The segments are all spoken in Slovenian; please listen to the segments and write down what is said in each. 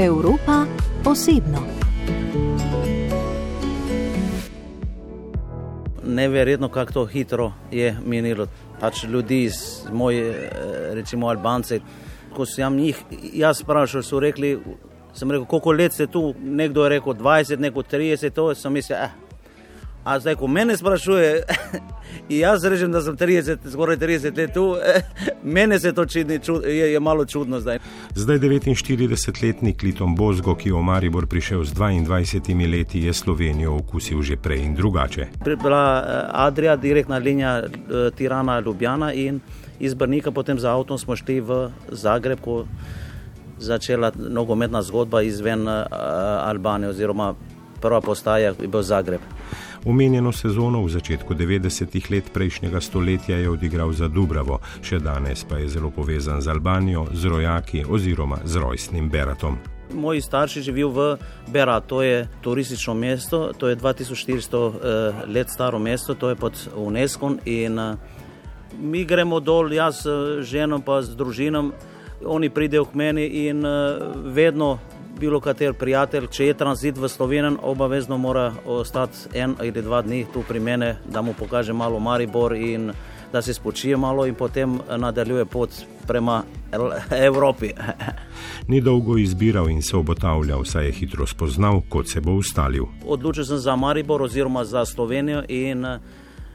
Evropa osebno. Neverjetno, kako to hitro je minilo. Pač ljudi iz moje, recimo Albance, ko sem jih jaz sprašal, so rekli, sem rekel, koliko let ste tu, nekdo je rekel 20, neko 30, to sem mislil, eh. A zdaj, ko mene sprašuje, jaz rečem, da sem 30, skoraj 30 let tu, mene se to čini, je, je malo čudno zdaj. Zdaj 49-letnik Litom Bozgo, ki je v Maribor prišel z 22 leti, je Slovenijo okusil že prej in drugače. Bila Adria, direktna linija Tirana Ljubljana in iz Brnika potem za avtom smo šli v Zagreb, ko začela nogometna zgodba izven Albanije oziroma prva postaja je bil Zagreb. Omenjeno sezono v začetku 90-ih let prejšnjega stoletja je odigral za Dubravo, še danes pa je zelo povezan z Albanijo, z rojaki oziroma z rojstnim Beratom. Moji starši živijo v Berat, to je turistično mesto, to je 2400 let staro mesto, to je pod UNESCO. In mi gremo dol, jaz z ženo pa z družinom, oni pridejo k meni in vedno bilo kater prijatelj, če je tranzit v Slovenijo, obavezno mora ostati en ali dva dni tu pri meni, da mu pokaže malo Maribor in da se spočije malo in potem nadaljuje pot prema Evropi. Ni dolgo izbiral in se obotavljal, saj je hitro spoznal, kot se bo ustalil. Odločil sem za Maribor oziroma za Slovenijo in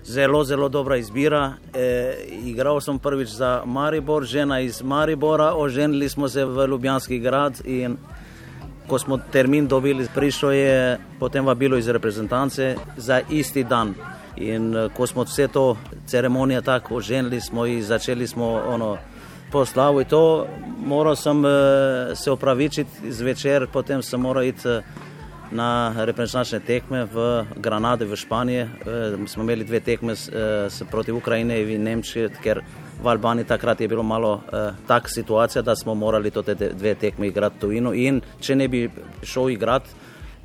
zelo, zelo dobra izbira. E, igral sem prvič za Maribor, žena iz Maribora, oženili smo se v Ljubljanski grad in ko smo termin dobili, prišlo je potem vabilo iz reprezentance za isti dan. In ko smo vse to ceremonijo tako oženili, smo in začeli smo ono poslavo in to, moral sem se opravičiti zvečer, potem sem moral iti na reprezentančne tekme v Granadi v Španiji. Smo imeli dve tekme proti Ukrajini in Nemčiji, ker v Albaniji takrat je bilo malo eh, tak situacija, da smo morali to te dve tekme igrati tujino in če ne bi šel igrati,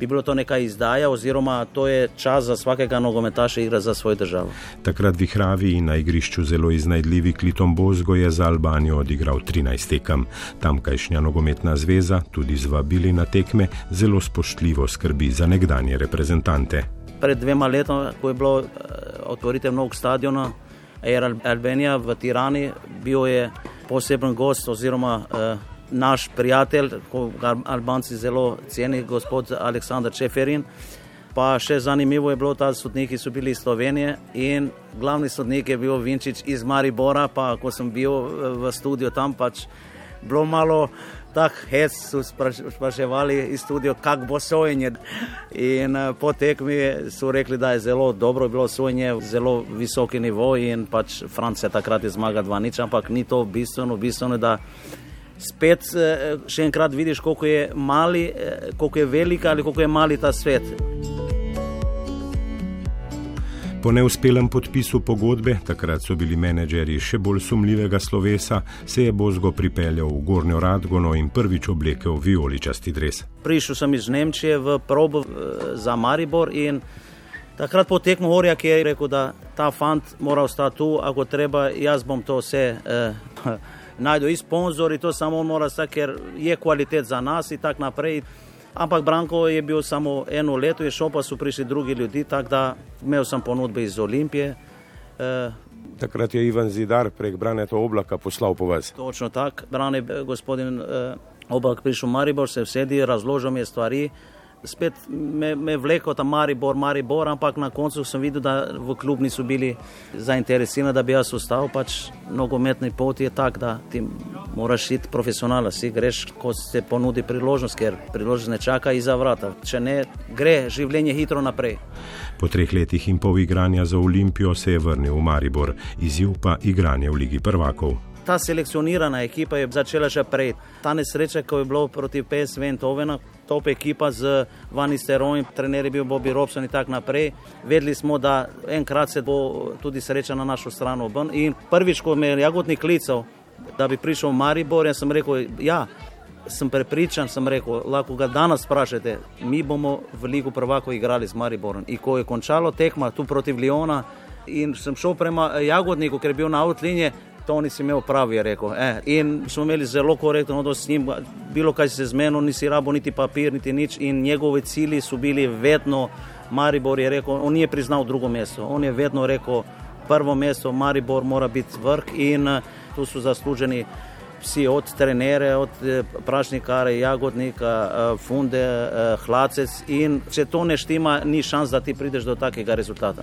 bi bilo to neka izdaja oziroma to je čas za vsakega nogometaša igra za svojo državo. Takrat vihravi in na igrišču zelo iznajdljivi Kliton Bozgo je za Albanijo odigral 13 tekem. Tamkajšnja nogometna zveza, tudi z vabili na tekme, zelo spoštljivo skrbi za nekdanje reprezentante. Pred dvema letoma, ko je bilo otvoritev novega stadiona, Air Albania v Tirani, bil je poseben gost oziroma eh, naš prijatelj, ko ga Albanci zelo cenijo, gospod Aleksandr Čeferin. Pa še zanimivo je bilo, da sodniki so bili iz Slovenije in glavni sodnik je bil Vinčič iz Maribora, pa ko sem bil v studiu tam, pač bilo malo tak hec, so spraševali iz studio, kak bo sojenje. In po tekmi so rekli, da je zelo dobro bilo sojenje, zelo visoki nivo in pač Francija takrat je zmaga 2-0, ampak ni to bistveno, bistveno, da spet še enkrat vidiš, koliko je mali, koliko je velika ali koliko je mali ta svet. Po neuspelem podpisu pogodbe, takrat so bili menedžeri še bolj sumljivega slovesa, se je Bozgo pripeljal v Gornjo Radgono in prvič oblekel vijoličasti dres. Prišel sem iz Nemčije v probo za Maribor in takrat po tekmu Orjak je rekel, da ta fant mora ostati tu, ako treba, jaz bom to vse eh, najdel iz sponzorji, to samo on mora stati, ker je kvalitet za nas in tako naprej. Ampak Branko je bil samo eno leto, je šel pa so prišli drugi ljudi, tako da imel sem ponudbe iz Olimpije. E, Takrat je Ivan Zidar prek Braneta Oblaka poslal po vas. Točno tako, Brane, gospodin e, Oblak prišel v Maribor, se vsedi, razložil mi je stvari. Spet me, me vleko tam Maribor, Maribor, ampak na koncu sem videl, da v klub niso bili zainteresirani, da bi jaz ostal. Pač nogometni pot je tak, da ti moraš iti profesionalno, si greš, ko se ponudi priložnost, ker priložnost ne čaka iza vrata. Če ne, gre življenje hitro naprej. Po treh letih in pol igranja za Olimpijo se je vrnil v Maribor, izziv pa igranje v Ligi prvakov. Ta selekcionirana ekipa je začela še prej. Ta nesreča, ko je bilo proti PSV in Tovena, top ekipa z Vani Sterojem, trener je bil Bobby Robson in tako naprej. Vedeli smo, da enkrat se bo tudi sreča na našo stran obrn. In prvič, ko me je jagodnik klical, da bi prišel v Maribor, jaz sem rekel, ja, sem prepričan, sem rekel, lahko ga danes sprašujete, mi bomo v Ligu prvako igrali z Mariborom. In ko je končalo tekma tu proti Liona, in sem šel prema Jagodniku, ker je bil na avtlinje, To nisi imel prav, je rekel. Eh. In smo imeli zelo korektno odnos s njim, bilo kaj se zmenilo, nisi rabo niti papir, niti nič. In njegove cilji so bili vedno, Maribor je rekel, on je priznal drugo mesto. On je vedno rekel, prvo mesto, Maribor mora biti vrh in uh, tu so zasluženi vsi od trenere, od eh, prašnikara, jagodnika, eh, funde, eh, hlacec in če to ne štima, ni šans, da ti prideš do takega rezultata.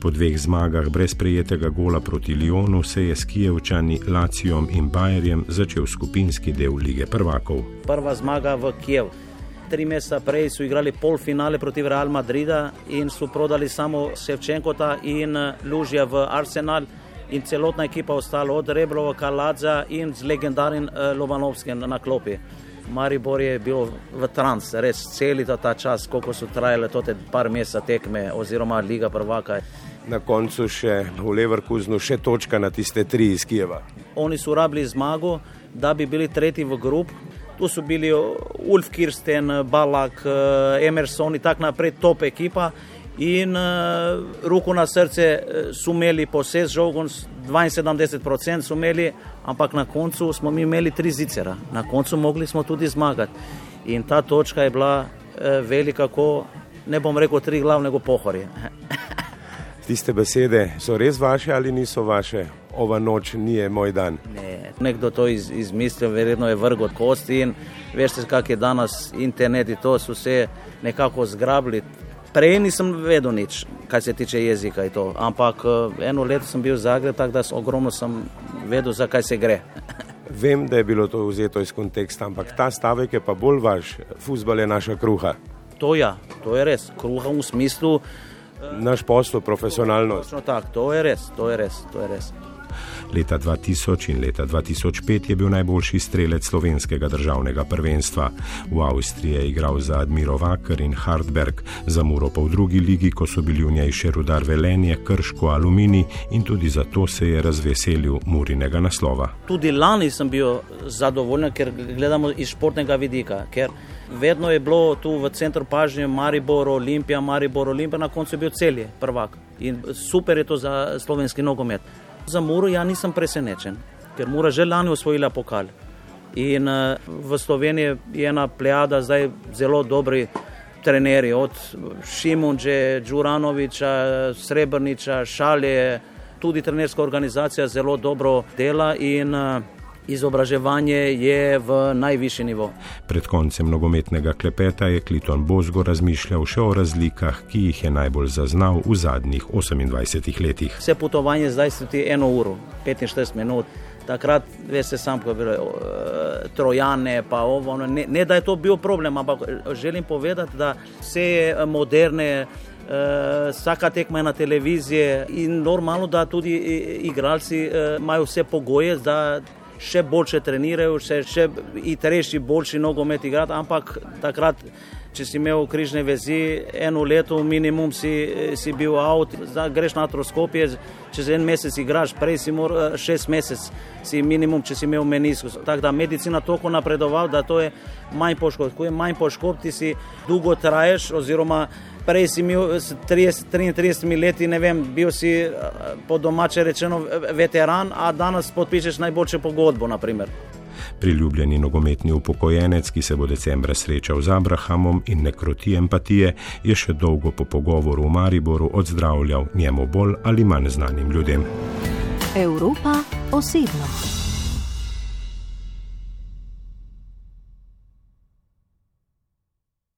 Po dveh zmagah brez prijetega gola proti Lyonu se je s Kijevčani, Lacijom in Bajerjem začel skupinski del lige prvakov. Prva zmaga v Kijev. Tri meseca prej so igrali polfinale proti Real Madrida in so prodali samo Sevčenkota in Lužja v Arsenal in celotna ekipa ostala od Rebrova, Kaladza in z legendarnim uh, Lobanovskim na klopi. Maribor je bil v trans, res celi ta, čas, koliko so trajale te par mesecev tekme oziroma Liga prvaka. Na koncu še v Leverkusenu še točka na tiste tri iz Kijeva. Oni so rabili zmago, da bi bili tretji v grup. Tu so bili Ulf Kirsten, Balak, eh, Emerson in tako naprej, top ekipa in uh, roko na srce uh, so imeli po vse žogon, 72% so imeli, ampak na koncu smo mi imeli tri zicera, na koncu mogli smo tudi zmagati. In ta točka je bila uh, velika, ko ne bom rekel tri glavnega pohorja. Tiste besede so res vaše ali niso vaše? Ova noč ni moj dan. Ne, nekdo to iz, izmislil, verjetno je vrg od kosti in veste, kak je danes internet in to so se nekako zgrabili. Prej nisem vedel nič, kar se tiče jezika to, ampak eh, eno leto sem bil v Zagrebu, tako da ogromno sem vedel, zakaj se gre. Vem, da je bilo to vzeto iz konteksta, ampak ta stavek je pa bolj vaš, futbol je naša kruha. To, ja, to je res, kruha v smislu. Naš posel, profesionalnost. Tak, to je res, to je res. To je res. Leta 2000 in leta 2005 je bil najboljši strelec slovenskega državnega prvenstva. V Avstriji je igral za Admiro Vaker in Hartberg, za Muro pa v drugi ligi, ko so bili v njej še rudar Velenje, Krško, Alumini in tudi zato se je razveselil Murinega naslova. Tudi lani sem bil zadovoljen, ker gledamo iz športnega vidika. Vedno je bilo tu v centru pažnje Maribor, Olimpija, Maribor, Olimpija, na koncu je bil celje, prvak. In super je to za slovenski nogomet. Za Muro ja nisem presenečen, ker Mura že lani osvojila pokal. In uh, v Sloveniji je ena plejada zdaj zelo dobri trenerji, od Šimunče, Đuranoviča, Srebrniča, Šalje, tudi trenerska organizacija zelo dobro dela in uh, izobraževanje je v najvišji nivo. Pred koncem nogometnega klepeta je Kliton Bozgo razmišljal še o razlikah, ki jih je najbolj zaznal v zadnjih 28 letih. Vse potovanje zdaj se ti eno uro, 45 minut. Takrat, veste, sam, ko je bilo uh, trojane, pa ovo, ne, ne da je to bil problem, ampak želim povedati, da vse je moderne, uh, vsaka tekma je na televiziji in normalno, da tudi igralci imajo vse pogoje, da še boljše trenirajo, še, še hitrejši, boljši nogomet igrati, ampak takrat, če si imel križne vezi, eno leto minimum si, si bil avt, zdaj greš na atroskopije, čez en mesec igraš, prej si moral šest mesec, si minimum, če si imel meniskus. Tako da medicina toliko napredoval, da to je manj poškodb. Ko je manj poškodb, ti si dolgo traješ oziroma prej si imel 30, 33 let, ne vem, bil si eh, po domače rečeno veteran, a danes podpišeš najboljše pogodbo. Naprimer. Priljubljeni nogometni upokojenec, ki se bo decembra srečal z Abrahamom in ne kroti empatije, je še dolgo po pogovoru v Mariboru odzdravljal njemu bolj ali manj znanim ljudem. Evropa osebno.